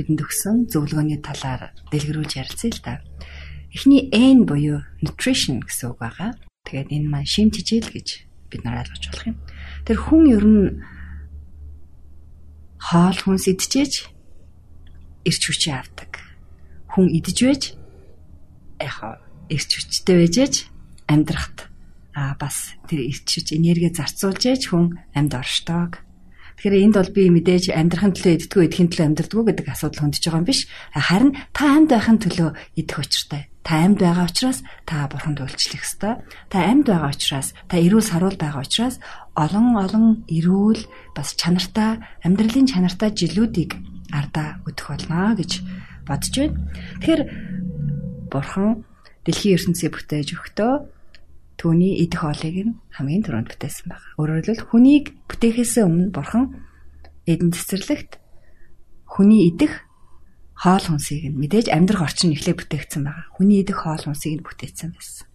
бидэнд өгсөн зөвлөгөөний талаар дэлгэрүүлж ярилцъя л да. Эхний N буюу nutrition гэсэн үг байгаа. Тэгээд энэ маань шим тижэл гэж бид нар ойлгож болох юм. Тэр хүн ер нь хоол хүнс идчихэж эрч хүчээ авдаг. Хүн идэж байж яхаа эрч хүчтэй байжээж амьдрахт а бас тэр эрч хүч энерги зарцуулж яж хүн амьд оршдог Тэгэхээр энд бол би мэдээж амьдрахын төлөө иддгүү идэхин төлөө амьдрдгүү гэдэг асуудал хөндөж байгаа юм биш. Харин та амьд байхын төлөө идэх учиртай. Та амьд байгаа учраас та бурханд үйлчлэх ёстой. Та амьд байгаа учраас та эрүүл саруул байгаа учраас олон олон эрүүл бас чанартай амьдралын чанартай жилүүдийг ардаа өдөх болно гэж бодож байна. Тэгэхээр бурхан дэлхийн ертөнцийг бүтээж өгтөө түүний идэх хоолыг нь хамгийн түрүүнд бүтээсэн байна. Өөрөөр хэлбэл хүнийг бүтээхээс өмнө бурхан эдэн цэцэрлэгт хүний идэх хоол хүнсийг нь мэдээж амьдрах орчин эхлээ бүтээгдсэн байгаа. Хүний идэх хоол хүнсийг нь бүтээсэн байсан.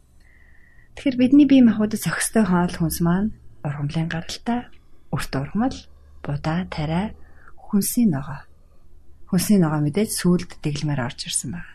Тэгэхээр бидний бие махбодод зохистой хоол хүнс маань ургамлын гаралтай, өрт ургамал, будаа, тариа, хүнсийн ногоо. Хүнсийн ногоо мэдээж сүулт дэглэмээр орж ирсэн байна.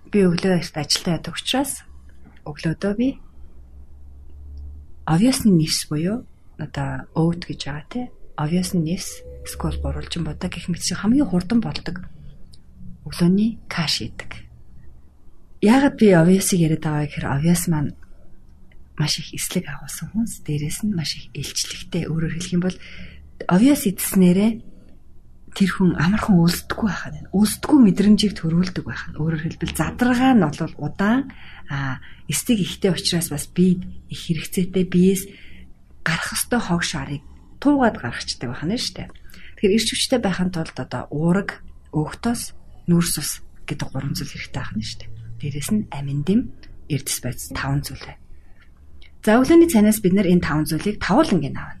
би өглөө эрт ажилдаа ядаг учраас өглөөдөө би obviously нэрс буюу одоо oat гэж байгаа тий. Obviously нэрс скол гурвалжин бодог гэх мэт хамгийн хурдан болдог өглөөний каш идэг. Яагаад би obvious-ыг яриад байгаа гэхээр obvious маань маш их эслэг агуулсан хүнс дээрээс нь маш их илчлэгтэй өөрөөр хэлэх юм бол obvious идснээрээ тэр хүн амархан үлсдэггүй байхад байна. Үлсдэггүй мэдрэмжийг төрүүлдэг байх нь. Өөрөөр хэлбэл задрага нь бол удаан а эстиг ихтэй учраас бас би их хэрэгцээтэй биес гарах ёстой хог шарыг туугаад гаргачдаг байна шүү дээ. Тэгэхээр ирч хүчтэй байхын тулд одоо уураг, өөхтөс, нүрс ус гэдэг гурван зүйл хэрэгтэй байна шүү дээ. Дээрээс нь амин дэм, эрдэс байц таван зүйл. За өглөөний цанаас бид нэр энэ таван зүйлийг тавуулангийн авна.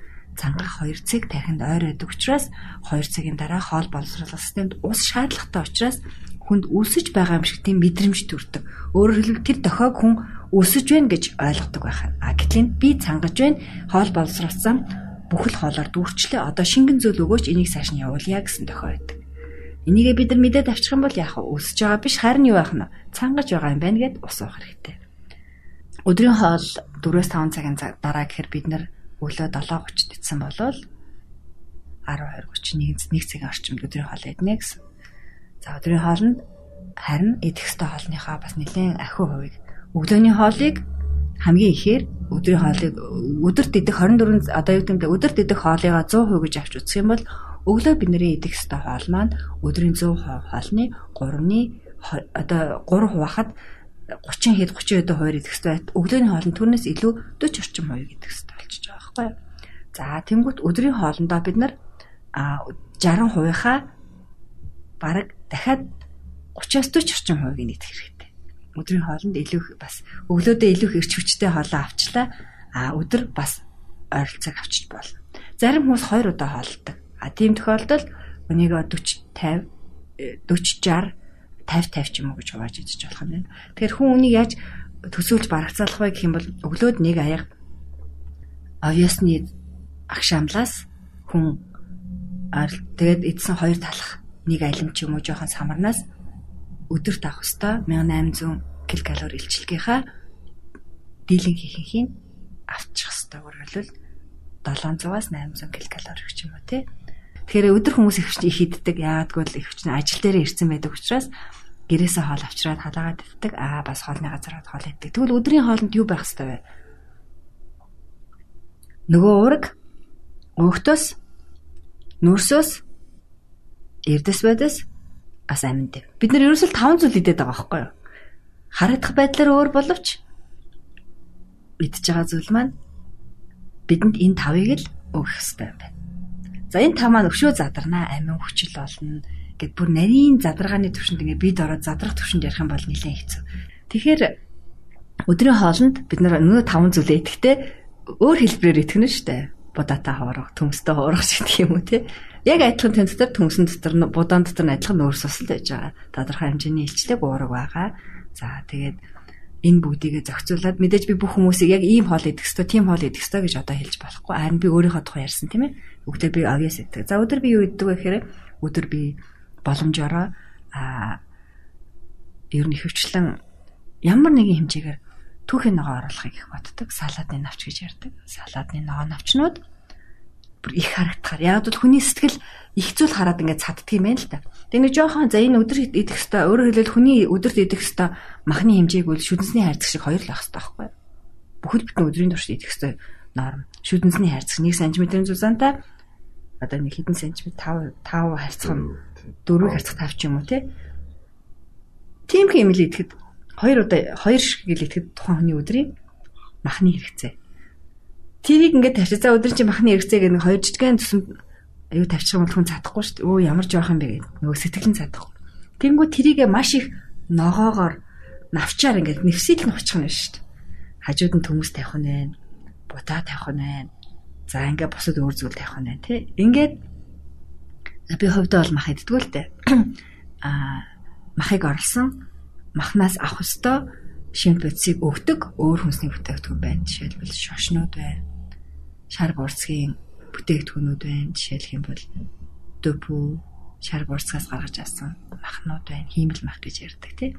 цангах 2 цаг тархинд ойр байдаг учраас 2 цагийн дараа хоол боловсруулах системд ус шаардлагатай учраас хүнд өсөж байгаа юм шиг тийм мэдрэмж төрдөг. Өөрөөр хэлбэл тэр дохойг хүн өсөж байна гэж ойлгодог байх. А гэтэл би цангаж байна, хоол боловсруулсан бүхэл хоолоор дүүрчлээ. Одоо шингэн зөөл өгөөч энийг цааш нь явуулъя гэсэн дохой байдаг. Энийгээ бид нар мэдээд авчих юм бол яах вэ? Өсөж байгаа биш харин юу байх нь? Цангаж байгаа юм байна гэд ус уух хэрэгтэй. Өдрийн хоол 4-5 цагийн дараа гэхээр бид нар өглөө 7:30-д идсэн болвол 12:31 1 цагийн орчимд өдрийн хоол иднэ гэсэн. За өдрийн хоолнд харин идэх ёстой хоолныхаа бас нэлээд ахиу хувийг өглөөний хоолыг хамгийн ихээр өдрийн хоолыг өдөрт идэх 24 одоо юу гэмдэ өдөрт идэх хоолыгаа 100% гэж авч үзэх юм бол өглөө бидний идэх ёстой хоол маань өдрийн 100 хоолны 3-ны одоо 3 хуваахад 30 хэд 30 хэд хуваар идэх ёстой. Өглөөний хоолнд түүнээс илүү 40 орчим хувийг идэх ёстой болчихж байгаа байхгүй юу? За тэнгуут өдрийн хоолндоо бид нар 60%-ийнхаа бараг дахиад 30-аас 40 орчим хувийг идэх хэрэгтэй. Өдрийн хоолнд илүү бас өглөөдөө илүү их эрч хүчтэй хоолоо авчлаа. А өдөр бас ойролцоог авчиж болно. Зарим хүмүүс 2 удаа хоолдог. А тийм тохиолдолд өнийг 40 50 40 60 50 50 ч юм уу гэж хувааж идэж болох юм байна. Тэгэхээр хүн үнийг яаж төсөөлж барагцаалах вэ гэх юм бол өглөөд нэг аяга овёсны агшаамлаас хүн тэгээд эдсэн хоёр талах нэг алим ч юм уу жоохон самарнаас өдөрт авах хөстөө 1800 ккал илчилгийнхаа дийлэн хийхин авчих хөстөө үргэлжлэл 700-аас 800 ккал гэх юм уу тий. Тэгэхээр өдөр хүмүүс их хүчний хийддэг. Яагадгүй л их хүчний ажил дээр ирсэн байдаг учраас гэрээсээ хоол авчираад халаагаад иддэг. Аа бас хоолны газараа хоол иддэг. Тэгвэл өдрийн хоолнд юу байх хэвээр вэ? Нөгөө уураг, өөхтөс, нүрсөөс эрдэс байдас бас аминд. Бид нар ерөөсөл 5 зүйл идээд байгаа байхгүй юу? Харагдах байдлаар өөр боловч идж байгаа зүйл маань бидэнд энэ тавыг л өгөх хэрэгтэй юм байна. За энэ тав маань өшөө задарнаа амин хүчил болно гэд бүр нарийн задаргааны төвшөнд ингээ бид ороод задрах төвшөнд ярих юм бол нэлээд хэцүү. Тэгэхээр өдрийн хоолнд бид нар нөгөө таван зүйлээ идэхдээ өөр хэлбэрээр итгэнэ штэ. Будаатай хоорох, төмстэй хоорох шиг юм уу те. Яг адилхан тэн дотор төмсөн дотор будаан дотор адилхан нөөц сусал байж байгаа. Тодорхой хэмжээний илчлэг уураг байгаа. За тэгээд энэ бүгдийгээ зохицуулаад мэдээж би бүх хүмүүсийг яг ийм хоол идэх ёстой, тийм хоол идэх ёстой гэж одоо хэлж болохгүй. Харин би өөрийнхөө тухай ярьсан тийм ээ. Өглөө би авьяас идэх. За өдөр би юу иддэг вэ гэхээр өдөр би боломжоор а ер нь хөвчлэн ямар нэгэн хэмжээгээр түүхийн ногоо оруулахыг их боддог. Салаадны навч гэж ярьдаг. Салаадны ногоо навчнууд бүр их харагдахаар. Яг бол хүний сэтгэл их зүйл хараад ингээд цаддаг юм байна л та. Тэгээ нэг жоохон за энэ өдөр идэх хэвээр өөрөөр хэлбэл хүний өдөрт идэх хэвээр махны хэмжээг бол шүдэнсний хайрцаг шиг хоёр л байх хэвээр байхгүй юу? Бүхэл бүтэн өдрийн турш идэх хэвээр норм. Шүдэнсний хайрцаг 1 см-ийн зузаантай одоо нэг хэдэн сантиметр 5 5 харьцах нь 4 харьцах 5 ч юм уу тий. Тийм хэмэл идэхэд хоёр удаа хоёр шиг гэл идэхэд тухайн хүний өдрийн махны хэрэгцээ Тэрийг ингээд тавьчих. За өдөр чи махны хэрэгцээ гэх нэг хоёр жижигхэн төсөнд аюу тавьчих юм бол хүн цадахгүй шүү дээ. Өө ямар жоох юм бэ гэдэг. Нөгөө сэтгэлэн цадахгүй. Тэнгүү тэрийгэ маш их ногоогоор навчаар ингээд нэвсэл нь очих нь шүү дээ. Хажууд нь төмөс тавих нь байна. Бутаа тавих нь байна. За ингээд бусад өөр зүйл тавих нь байна тий. Ингээд би хувьдаа бол мах иддэг л дээ. Аа махыг орлсон махнаас авах ёстой шимт бодисыг өгдөг өөр хүнсний бүтээгдэхүүн байна. Жишээлбэл шошнууд байна шар бурцгийн бүтээгдэхүүнүүд байна. Жишээлх юм бол дөпү шар бурцгаас гаргаж авсан махнууд байна. Хиймэл мах гэж ярьдаг тий.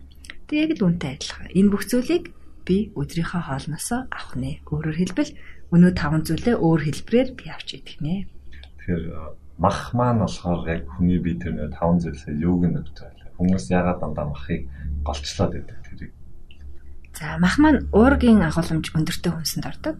Тэг яг л үнтэй адилхан. Энэ бүх зүйлийг би өдрийнхөө хоолноосоо авах нэ. Өөрөөр хэлбэл өнөө таван зүйлээ өөр хэлбэрээр би авч идэх нэ. Тэгэхээр мах маань болохоор яг хүний бие тэр нэ 5 зүйлсээ юуг нь өгч байлаа. Хүмүүс ягаад дандаа махыг голчлоод байдаг тэрийг. За мах маань уургийн агуулмж өндөртэй хүнсэнд ордог.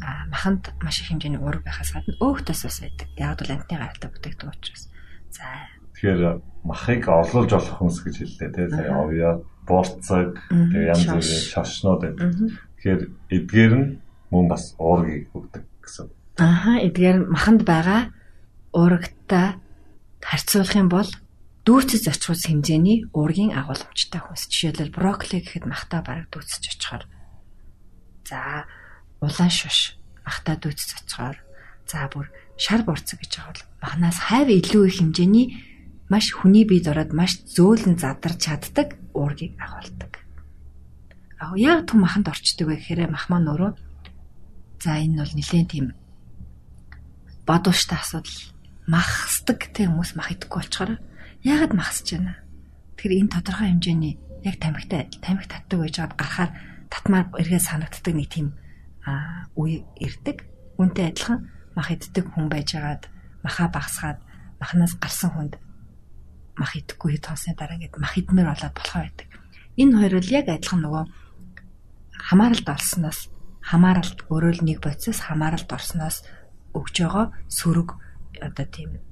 Маханд маш их хэмжээний уург байхаас гадна өөхтөөс ус байдаг. Яг бол амтны гаралтай бүтээгдэхүүн учраас. За Тэгэхээр махыг орлуулж болох хүнс гэж хэллээ тий. Сая овья, борцог, тэгээ янз бүрийн шашнууд байдаг. Тэгэхээр эдгээр нь мөн бас уургийг өгдөг гэсэн. Аха эдгээр маханд байгаа уурагтай харьцуулах юм бол дүүцэж очихус хэмжээний уургийн агуулмжтай хүнс. Жишээлбэл брокколи гэхэд махтаа бараг дүүцэж очихоор. За улаан шуш махтаа дүүцэж очихоор. За бүр шар борцог гэж байгаа бол махнаас хайв илүү их хэмжээний маш хүний бие дороод маш зөөлөн задарч чаддаг уургийг агуулдаг. Аа яг түн маханд орчдөг вэ гэхээр мах маань өөрөө за энэ бол нэлээд тийм бодвоштой асуудал махсдаг тэг хүмүүс мах идэхгүй болчоор яагаад махсаж байна? Тэгэхээр энэ тодорхой хэмжээний яг тамхитай тамхи татдаг байж байгаад гарахаар татмаар эргээ санагддаг нэг тийм үе ирдэг. Үнтэй адилхан мах иддэг хүн байжгаад маха багсгаад махнаас гарсан хүнд мах идэхгүй хонсны дараа ингээд мах идмээр болоод болохоо байдаг. Энэ хоёр бол яг адилхан нөгөө хамааралд орсноос хамааралд өөрөө л нэг бодисоос хамааралд орсноос өгж байгаа сөрөг одоо тийм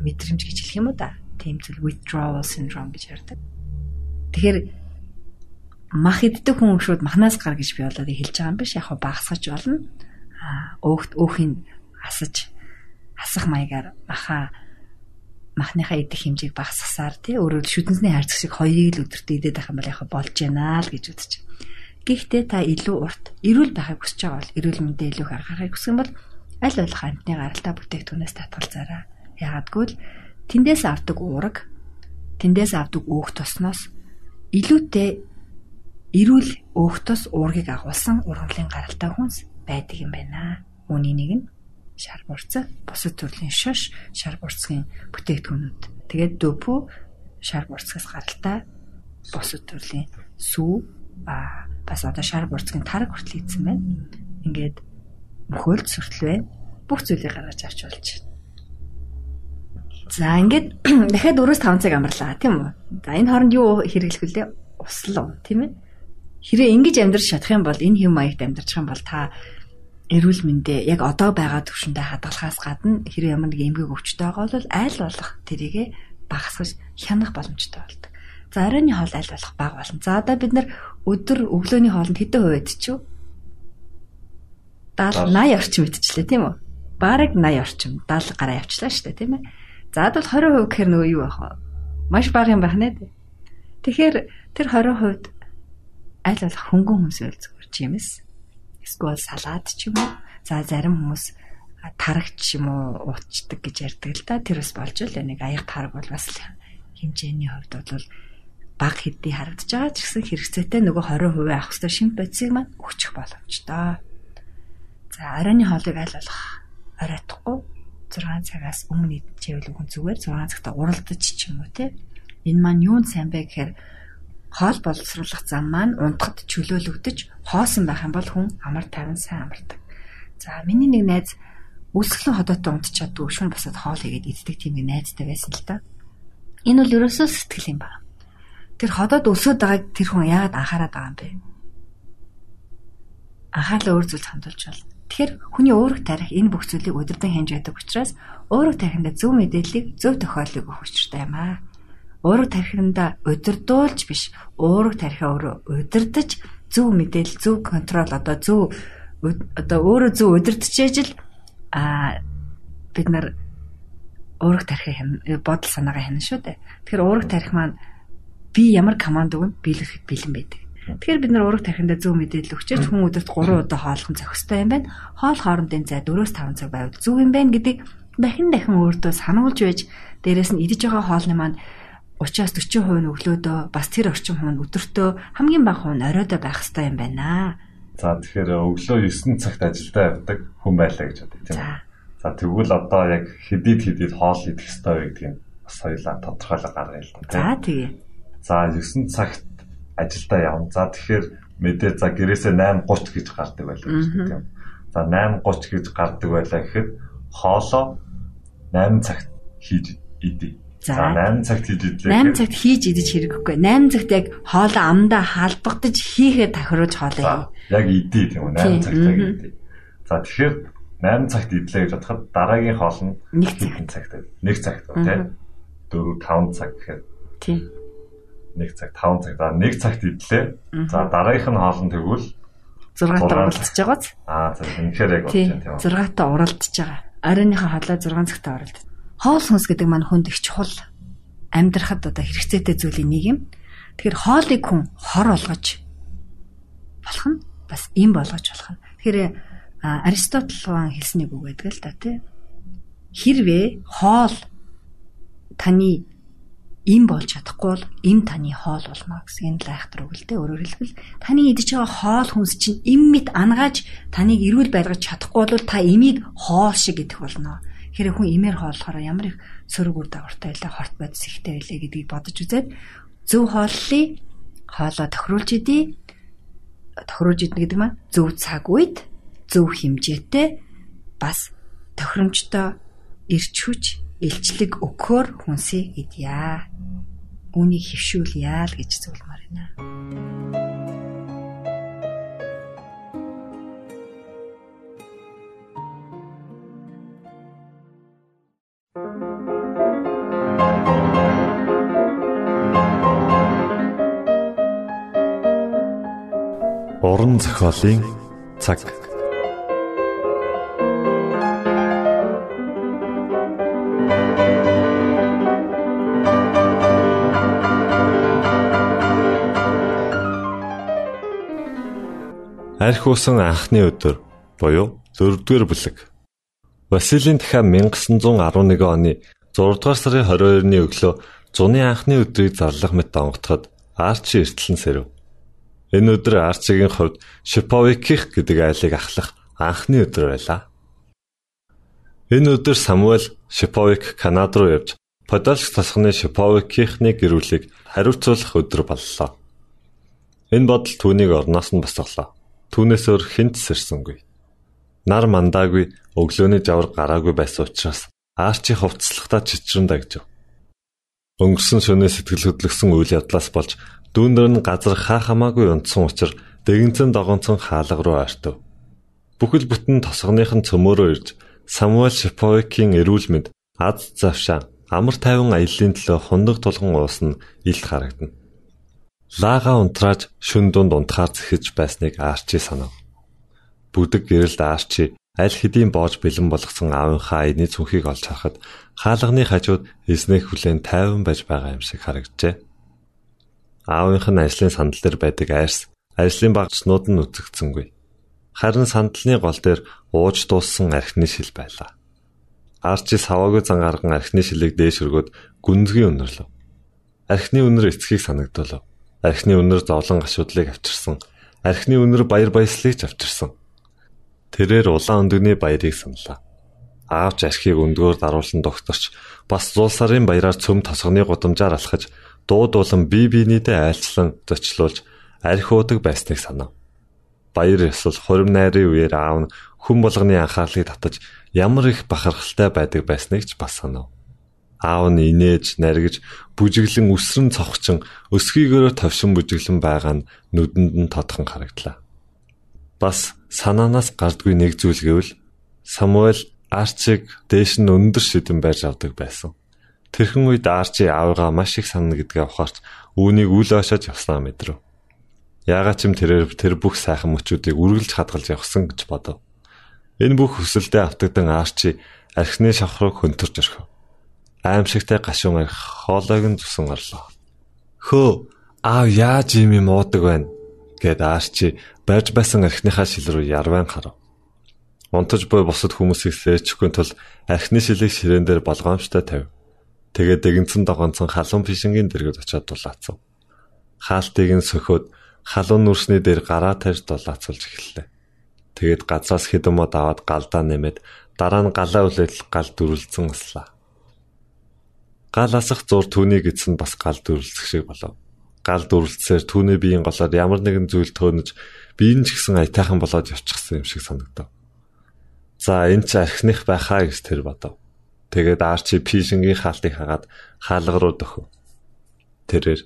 мэдрэмж гэж хэлэх юм уу да. Тийм зүйл withdrawal syndrome гэж ярьдаг. Тэгэхээр мах иддэг хүн шууд махнаас гар гэж би болоод хэлж байгаа юм биш. Яг багсгаж болно. Аа өөхт өөхийг асаж асах маягаар маха махныхаа идэх хэмжээг багасгасаар тий өөрөөр шүдэнсний хайрцаг шиг хоёрыг л өдөртөө идээд байх юм бол яг болж байна л гэж үзэж. Гэхдээ та илүү урт эрүүл байхыг хүсэж байгаа бол эрүүл мэндэ илүү их анхаарахыг хүсэх юм бол аль болох амтны гаралтай бүтээгдэхүүнээс татгалзаарай. Яагадгүй л тэндээс авдаг уураг тэндээс авдаг өөх тосноос илүүтэй эрүүл өөхтөс уургийг агуулсан ургамлын гаралтай хүнс байдаг юм байна. Үүний нэг нь шар бурцаг, бусад төрлийн шош, шар бурцгийн бүтээгдэхүүнүүд. Тэгээд дөпү шар бурцгаас гаралтай бусад төрлийн сүү а бас одоо шар бурцгийн тараг хүртэл ийдсэн байна. Ингээд мөхөөлд сүртэл байна. Бүх зүйлийг гаргаж авч болж байна. За ингээд дахиад 4-5 цаг амарлаа тийм үү? За энэ хооронд юу хэрэглэх вүлээ? Услуу тийм ээ? Хэрэг ингэж амьдрах чадах юм бол энэ хэм маягт амьдрах юм бол та эрүүл мэндэ яг одоо байгаа төвшөндөө хадгалахаас гадна хэрэв ямар нэг эмгэг өвчтэй байгаа бол айл болох тэрийгэ багасгаж хянах боломжтой болдог. За оройн хоол айл болох баг болно. За одоо бид нар өдөр өглөөний хоолнд хэдэн хувь идчихв? 70 80 орчим идчихлээ тийм үү? Бараг 80 орчим 70 гараа явчлаа шүү дээ тийм ээ. За бол 20% гэхээр нөгөө юу байх вэ? Маш бага юм байна дээ. Тэгэхээр тэр 20% айл болох хөнгөн хүмүүс байл зүгээр чимэс эсвэл салаад ч юм уу. За зарим хүмүүс тарагч юм уу уучдаг гэж ярьдаг л да. Тэр бас болж л нэг аяг тараг бол бас хэмжээний хувьд бол баг хэдий харагдаж байгаа ч гэсэн хэрэгцээтэй нөгөө 20% авах хэрэгтэй шимп бодисыг маань өгчих боломжтой. За оройн хоолыг аль болох оройтхгүй 6 цагаас өмнө идчихвэл үгүй зүгээр 6 цагта уралдаж ч юм уу те. Энэ маань юунд сайн бэ гэхээр хоол боловсруулах зам маань унтахад чөлөөлөгдөж хоосон байх юм бол хүн амар тайван сайн амардаг. За миний нэг найз өсгөлэн ходоотой унтчихад шүүн басаад хоол игээд иддэг тийм нэг найзтай байсан л да. Энэ бол ерөөсөө сэтгэл юм байна. Тэр ходоод өсөд байгааг тэр хүн яагаад анхаарад байгаа юм бэ? Анхаарлаа өөр зүйлд хандуулж байна. Тэгэхээр хүний уурах тарих энэ бүх зүйлийг удирдан хянж байдаг учраас уурах тарихында зөв мэдээллийг зөв тохиолыг өгөх учиртай юм аа уурга тархинда удирдуулж биш уурга тархиа өөрөө удирдах зөв мэдээлэл зөв контрол одоо зөв одоо өөрөө зөв удирдахж ижил а бид нар уурга тархи бодол санаагаа хянана шүү дээ. Тэгэхээр уурга тархи маань би ямар команд өгнө биелэхэд бэлэн байдаг. Тэгэхээр бид нар уурга тархиндаа зөв мэдээлэл өгчөөч хүн өдөрт 3 удаа хооллох зохистой юм байна. Хоол хоорондын зай 4-5 цаг байвал зөв юм байна гэдэг дахин дахин өөртөө сануулж байж дээрэс нь идэж байгаа хоолны маань 30-аас 40% нь өглөөдөө бас тэр орчим хүн өдөртөө хамгийн бага хүн оройдоо байх хэрэгтэй юм байна. За тэгэхээр өглөө 9 цагт ажилдаа явдаг хүн байлаа гэж бодъё тийм үү? За тэгвэл одоо яг хэдийд хэдийд хоол идэх хэрэгтэй вэ гэдгийг бас хоёлаа тодорхойлоо гаргая л да. За тэгээ. За 9 цагт ажилдаа явна. За тэгэхээр мэдээ за гэрээсээ 8:30 гэж гардаг байлаа гэж тийм? За 8:30 гэж гардаг байлаа гэхэд хоолоо 8 цагт хийж идэ. За. За 8 цагт хийж идлээ. 8 цагт хийж идэж хэрэггүй. 8 цагт яг хоолоо амдаа халбагдаж хийхэд тохируулж хоолоо яг идэ тийм үү 8 цагт яг идэ. За тэгэхээр 8 цагт идлээ гэж бодоход дараагийн хоол нь Нэг цаг. хэдэн цагт вэ? 1 цагт тийм 4 5 цаг гэхээр Тийм. 1 цаг 5 цаг. За 1 цагт идлээ. За дараагийнх нь хоол нь тэгвэл 6 та уралдаж байгааз. аа за үнэхээр яг Тийм. байна тийм үү? 6 та уралдаж байгаа. Оройныхоо хоолой 6 цагта уралдаж. Хоол хүнс гэдэг маань хүнд их чухал амьдрахад одоо хэрэгцээтэй зүйлийн нэг юм. Тэгэхээр хоолыг хүн хор болгож болох нь бас им болгож болох нь. Тэгэхээр Аристотл хаан хэлсэн нэг үг байдаг л да тий. Хэрвээ хоол таны им болж чадахгүй бол им таны хоол болно гэсэн энэ лайхтар үг л дээ. Өөрөөр хэлбэл таны идэж байгаа хоол хүнс чинь им мэт ангааж таныг эрүүл байлгаж чадахгүй бол та имийг хоол шиг идэх болно. Тэгэхээр хүн имээр хооллохоор ямар их сөрөг үр дагавартай байлаа, хорт бодис ихтэй байлаа гэдгийг бодож үзээд зөв хооллолыг хоолоо тохируулж идэ. Тохируулж идэх гэдэг маань зөв цаг үед, зөв хэмжээтэй бас тохиромжтой ирч хүч илчлэг өгөхөөр хүнсийг идья. Үүнийг хөвшүүлье л гэж зөвлөмөр байна. Уран зохиолын цаг. Арх усан анхны өдөр буюу 4-р бүлэг. Василийн дахин 1911 оны 6 дугаар сарын 22-ны өглөө зуны анхны өдрийг зарлах мэт онготоход Арчи эртлэн сэрв. Энэ өдөр Арчигийн хувьд Шиповиких гэдэг айлыг ахлах анхны өдөр байлаа. Энэ өдөр Самуэль Шиповик Канад руу явж Подольск тосгоны Шиповикийнхны гэрүүлийг хариуцуулах өдөр боллоо. Энэ бодол түүнийг орноос нь босголоо. Түүнээс өөр хинт сэрсэнгүй. Нар мандаагүй өглөөний жавар гараагүй байсан учраас Арчи хувцаслагтаа чичрэн дагжив. Өнгөрсөн шөнөө сэтгэл хөдлөсөн үйл явдлаас болж дүүндэр нь газар хаа хамаагүй унтсан учраас дэгэнцэн догонцон хаалга руу ойртов. Бүхэл бүтэн тосгоных нь цөмөөрөө ирж Самуэль Шиповикийн эрүүл мэнд аз завшаа амар тайван аяллаа төлөө хундаг тулган уусна илт харагдана. Лага унтрааж шүн дунд унтахаар зэхэж байсныг Арчи санав. Бүдэг гэрэлд Арчи аль хэдийн боож бэлэн болгосон аавынхаа аяны цүнхийг олж харахад хаалганы хажууд эзнэх хүлэн тайван байж байгаа юм шиг харагджээ. Аавынх нь ажлын сандал дээр байдаг айрс ажлын багцнууд нь үзэгдсэнгүй. Харин сандалны гол дээр ууж дууссан архины шил байлаа. Арчи саваагүй зан гарган архины шилийг дээш өргөд гүнзгий өнөрлөв. Архины өнөр эцгийг санагдуулав. Архины өнөр зовлон гашуудлыг авчирсан. Архины өнөр баяр баясгалыг ч авчирсан. Тэрээр улаан өндөгний баярыг саналаа. Аавч архийг өндгөөр даруулсан докторч бас зуул сарын баяраар цөм тосгоны гудамжаар алхаж дуудуулан бие биенийдээ айлчлан зочлуулж арх уудаг байсныг санав. Баяр ёсол хурим найрын үеэр аав нь хүн болгоны анхаарлыг татаж ямар их бахархалтай байдаг байсныг ч бас санав. Аав нь инээж, наргиж, бүжиглэн өсрөн цогчин, өсгийгөөрөө товшин бүжиглэн байгаа нь нүдэнд нь тодхон харагдлаа. Бас санаанаас гардгүй нэг зүйл гэвэл Самуэль Арчиг дээш нь өндөр шидэн байж авдаг байсан. Тэрхэн үед Арчи аавыгаа маш их санана гэдгээ ухаарч үүнийг үл ойшож явснаа мэдрэв. Яагаад ч юм тэрээр тэр бүх сайхан мөчүүдийг үргэлж хадгалж явсан гэж бодов. Энэ бүх хүсэлдээ автагдан Арчи архины шавх руу хөнтөрч орхив. Аимшигтай гашуун арх хоолойг нь зүсэн орлоо. Хөө аав яаж юм юм уудаг байна гэд Арчи барьж байсан архиныхаа шил рүү ярван харав. Унтаж буй бусад хүмүүсийг сэрчихгүй тул архины шилийг ширээн дээр болгоомжтой тавив. Тэгээд дэгэнцэн догонцон халуун фишингийн дэргэд очиод дулаацав. Хаалтыг нь сөхөөд халуун нүрсний дээр гараа тарьж дулаацуулж эхэллээ. Тэгээд газраас хэдэн мод аваад галдаа нэмээд дараа нь галаа үлээл гал дүрлцэн аслаа. Гал асах зур түүнийг эцэн бас гал дүрлцэх шиг болов. Гал дүрлцсээр түүний биеийн голоор ямар нэгэн зүйл төөнөж биеийн ч гэсэн аятайхан болоод явчихсан юм шиг санагдав. За энэ ч архиных байхаа гэж тэр бодов. Тэгээд Арчи Пишингийн хаалтыг хагаад хаалга руу дөхөв. Тэрээр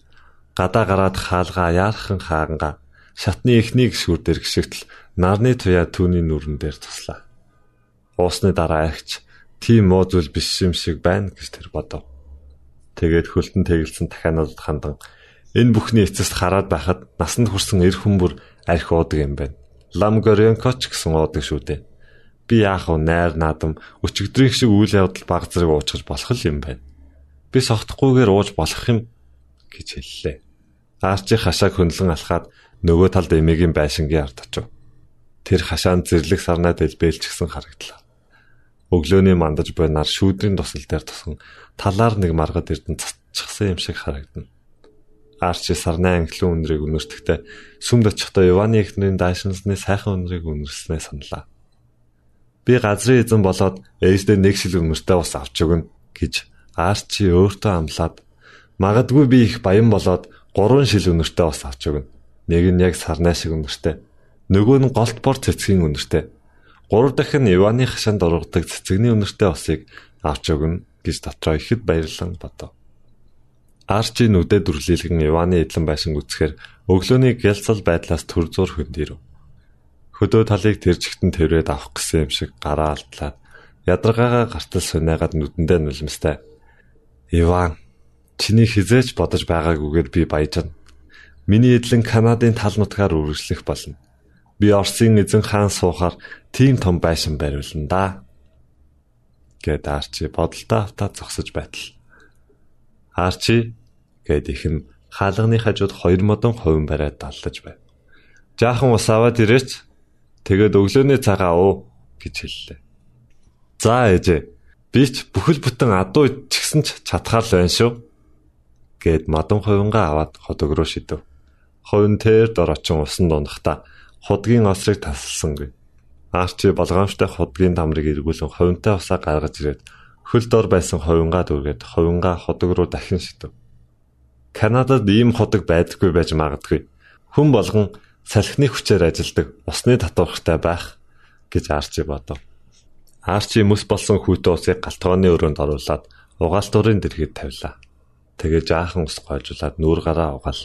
гадаа гараад хаалгаа яархан хааганга шатны эхнийг шүрдэр гიშгтэл нарны туяа түүний нүрэн дээр туслаа. Уусны дараа агч тийм муу зүйл биш юм шиг байна гэж тэр бодов. Тэгээд хөлтөн тэгэлсэн дахианууд хандан энэ бүхний эцэст хараад байхад насанд хүрсэн эр хүмүүр арх уудаг юм байна. Лам Горенкоч гэсэн уудаг шүү дээ. Би яах вэ найр наадам өчигдрийн шиг үйл явдал баг зэрэг уучгаж болох юм байна. Би согтохгүйгээр ууж болох юм гэж хэллээ. Арчи хашааг хөндлөн алхаад нөгөө талд эмээгийн байшингийн ард очив. Тэр хашаанд зэрлэг сарнаа дэлбэлчихсэн харагдлаа. Өглөөний мандаж буй нар шүүдрийн тусал дээр тусан талаар нэг маргад эрдэн цацчихсан юм шиг харагдана. Арчи сарны англин үнрийг үнэртэхдээ сүмд очихдоо Иваны эхнэрийн даашинсны сайхан үнрийг үнэрснээ саналаа. Би газрын эзэн болоод ээждээ нэг шил үнэртэй ус авч өгнө гэж Арчи өөртөө амлаад магадгүй би их баян болоод гурван шил үнэртэй ус авч өгнө. Нэг нь яг сарнай шиг үнэртэй. Нөгөө нь голт бор цэцгийн үнэртэй Гурав дахин Иваны хашаанд ургадаг цэцэгний үнэртэй усыг авч өгнө гэж дотроо ихэд баярлан бодов. Арчи нүдэд дүрлэлгэн Иваны эдлэн байшин үцхээр өглөөний гялцал байдлаас төр зур хөндөрөв. Хөдөө талыг тэржигтэн тэрвэд авах гэсэн юм шиг гараа алдлаад ядаргаагаа гартал сунаагаад нүдэндээ нулимстай. Иван чиний хизээч бодож байгаагүйгээр би баяжна. Миний эдлэн Канадын тал нутгаар үргэлжлэх болно би Оросын эзэн хаан суухаар тийм том байшин бариулна да. гэд Арчи бодолтой автаа зогсож байтал. Арчи гэд ихэн хаалганы хажууд хоёр модон хувин бариад даллаж байв. Жаахан ус аваад ирээч. Тэгээд өглөөний цагаа уу гэж хэллээ. За ээжээ. Би ч бүхэл бүтэн адуу ичгсэн ч чадхаар л байна шүү. гэд модон хувингаа аваад ходог руу шидэв. Хувин тэр дор очин усан дундахта худгийн осрыг тасалсангүй. Арчи болгоомжтой худгийн дамрыг эргүүлэн ховинтой усаа гаргаж ирээд хөл дор байсан ховингаа дүүргээд ховингаа худаг руу дахин шидэв. Канадад ийм худаг байдаггүй байж магадгүй. Хүн болгон салхины хүчээр ажилдаг усны татвархтай байх гэж Арчи бодов. Арчи мэс болсон хүүтэн усыг галтгооны өрөөнд оруулаад угаалтурын дэргэд тавилаа. Тэгээ жаахан ус гойжуулаад нүүр гараа угаал.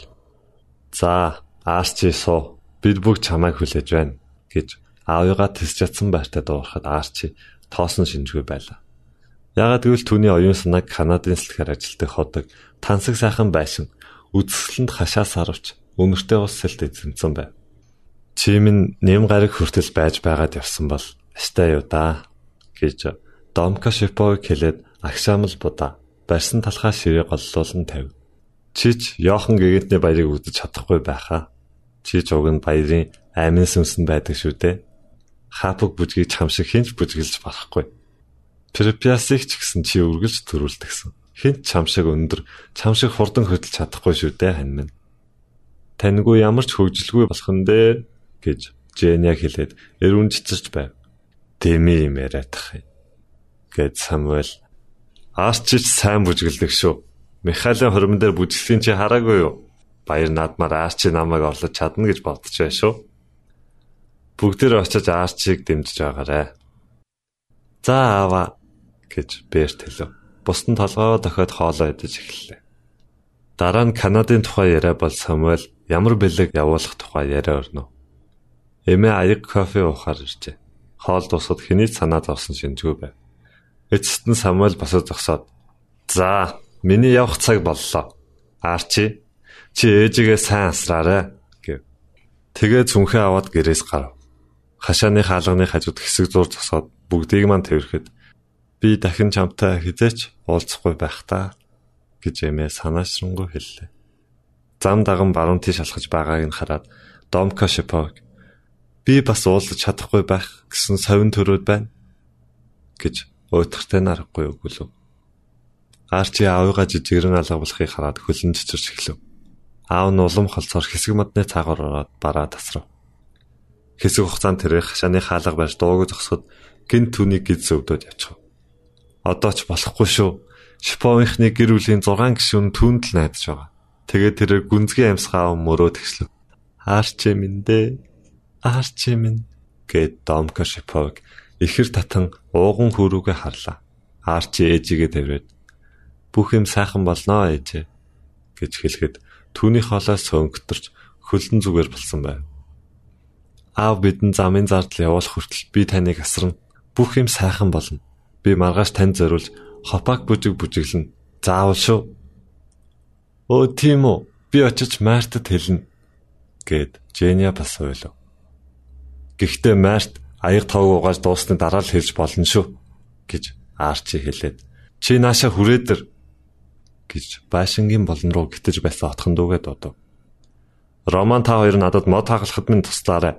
За, Арчи суу бид бүгд чамайг хүлээж байна гэж аавыгаа тэс чадсан байртаа дуурахад Арчи тоосон шинжгүй байлаа. Ягаад гэвэл түүний оюун санааг Канадын сэлхээр ажилтдаг ходог тансаг сайхан байшин үдсгэлэнд хашаас харвч өнөртэй ус сэлд эзэмсэн байв. Чи минь нэм гараг хүртэл байж байгаад явсан бол аштай юу да гэж Домка Шиповыг хэлээд агшаамл будаа барьсан талхаа ширээ голлуулан тавь. Чич Йохан гэгэнтний баярыг үзэж чадахгүй байхаа Чи жуг нь баярын амин сүмсэн байдаг шүү дээ. Хапог бүжгийг чам шиг хинч бүжгэлж болохгүй. Препиасыг ч гэсэн чи үргэлж төрүүлдэгсэн. Хинч чам шиг өндөр, чам шиг хурдан хөдөлж чадахгүй шүү дээ хань минь. Таньгүй ямар ч хөвжлгүй болох нь дээ гэж Жэня хэлээд эрүүн чичирч байв. Дэми юм яриадах юм. гэд Самуэль Арчич сайн бүжгэлдэг шүү. Михаилын хормон дээр бүжгэлтийн чи хараагүй юу? Баяр наадмаар Арчи намайг орлож чадна гэж бодож байна шүү. Бүгдээр очиж Арчиг дэмжиж байгаарэ. За аава гэж Берт хэлв. Бусдын толгоо дохиод хоолоо идэж эхэллээ. Дараа нь Канадын тухай яриа бол Самуэль ямар бэлэг явуулах тухай яриа өрнө. Эмээ аяг кофе уухаар иржээ. Хоол дуусаад хэний санаа зовсон шинжгүй байв. Эцэст нь Самуэль босоо зогсоод "За, миний явах цаг боллоо. Арчи Чи ээжигээ сайн асраарай гэв. Тэгээ зүнхээ аваад гэрээс гарав. Хашааны хаалганы хажууд хэсэг зур зогсоод бүгдийг мань тэрхэд би дахин чамтай хизээч уулзахгүй байх та гэж эмээ санаашрангуй хэллээ. Зам даган баруун тийш алхаж байгааг нь хараад Домка Шипог би бас уулзах чадахгүй байх гэсэн совин төрөөд байна гэж уйтгартай нарахгүй өгүүлв. Арчи аавыгаа жижигрэн алгавлахыг хараад хөлн чичирч эхлэв. Аав нь улам холцоор хэсэг модны цаагаар ороод бараа тасрав. Хэсэг хугацаанд тэр хашааны хаалга барьж дууг зогсоход гинт түүнийг гид зөвдөд явчихв. Одоо ч болохгүй шүү. Шиповынхны гэр бүлийн 6 гишүүн түүнд л найдаж байгаа. Тэгээд тэр гүнзгий амьсгаа мөрөө тэгслэв. Аарч минь дээ. Аарч минь гэд Домка Шипов ихэр татан ууган хөрүүгээ харлаа. Арчи ээжигээ тавираад бүх юм сайхан болноо ээжээ гэж хэлэхэд түүний хоолоос сөнгөтөрч хөлдөн зүгээр болсон байв. Аав бидэн замын зардал явуулах хүртэл би таныг асарна. Бүх юм сайхан болно. Би маргааш танд зориулж хопак бүжиг бүжиглэн. Заавал шүү. Өө тийм үү. Би очиж Мартад хэлнэ гэд Женя бас ойлов. Гэхдээ Март аяг тавг угааж дуусны дараа л хэлж болно шүү гэж Арчи хэлээд чи нааша хүрээдэр гэж байшингийн болон руу гитэж байсан отхон дүүгээ дуудав. Роман та хоёр надад мод хагалахад минь туслаарай.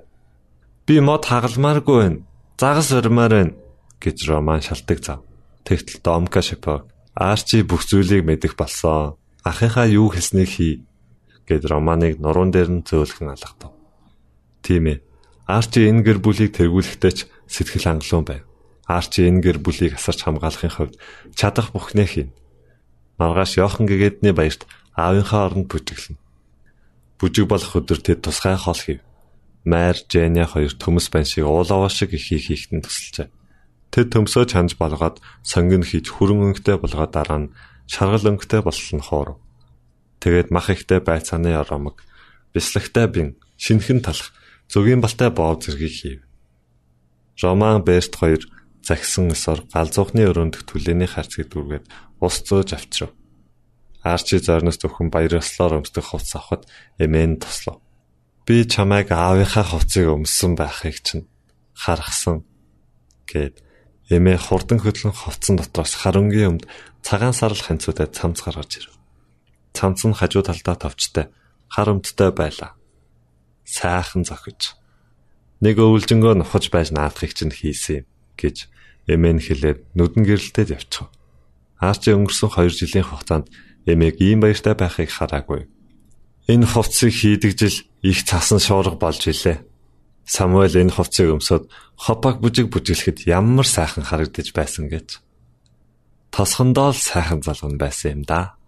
Би мод хагалмааргүй байна. Загас өрмөр байна гэж Роман шалтгаан зав. Тэгтэл Домка Шипо Арчи бүх зүйлийг мэдэх болсон. Ахыхаа юу хэлснийг хий гэд Романыг нуруунд дээр нь зөөлхөн алгатав. Тийм ээ. Арчи энэ гэр бүлийг тэргүүлэхдээ ч сэтгэл хангалуун байв. Арчи энэ гэр бүлийг асарч хамгаалахын хувьд чадах бүхнээ хийн. Маргааш Йохан гэгээдний баярт аавынхаа оронд бүжиглэнэ. Бүжиг болох өдөр тэд тусгай хол хийв. Майр, Женя хоёр төмөс байн шиг уулаваа шиг ихийг хийхтэн тусалжээ. Тэд төмсөө чанж болгоод сонгон хийж хүрэн өнгөтэй болгоод дараа нь шаргал өнгөтэй болсон хоор. Тэгээд мах ихтэй байцааны оромог, бяслагтай бин, шинхэн талах, зөгийн балтай боов зэргийг хийв. Роман Берт хоёр загсан эсор галзуухны өрөөндөх түлээний харцгийг дүүргээд ус зөөж авчрав. Арчи зорноос зөвхөн баярлалаар өмсдөх хувцас авахд эмээн туслав. Би чамайг аавынхаа хувцсыг өмссөн байхыг чинь харгасан гэд эмээ хурдан хөдлөн хувцсан дотроос харангийн өмд цагаан сарл ханцуудад цамц гаргаж ирв. Цамц нь хажуу талдаа товчтой хар өмдтэй байлаа. Сайхан зохиж. Нэг өвлжөнгөө нухаж байж наадахыг чинь хийсэн гэж эмээн хэлээд нүдэн гэрэлтэд явчихв. Арчи өнгөрсөн 2 жилийн хугацаанд эмээг ийм баяртай байхыг хараагүй. Энэ хувцсыг хийдэг жил их цасан шуурга болж илээ. Самуэль энэ хувцсыг өмсөд хопаг бүжиг бүжиглэхэд ямар сайхан харагдаж байсан гэж. Тосхондоо л сайхан залган байсан юм да.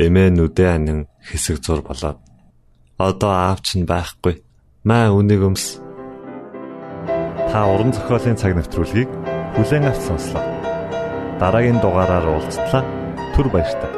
Эмээ нүдээ анин хэсэг зур болоод одоо аав чинь байхгүй. Маа үнийг өмс Та уран зохиолын цаг навтруулгийг бүлээн авч сонслоо. Дараагийн дугаараар уулзтлаа. Түр баярлалаа.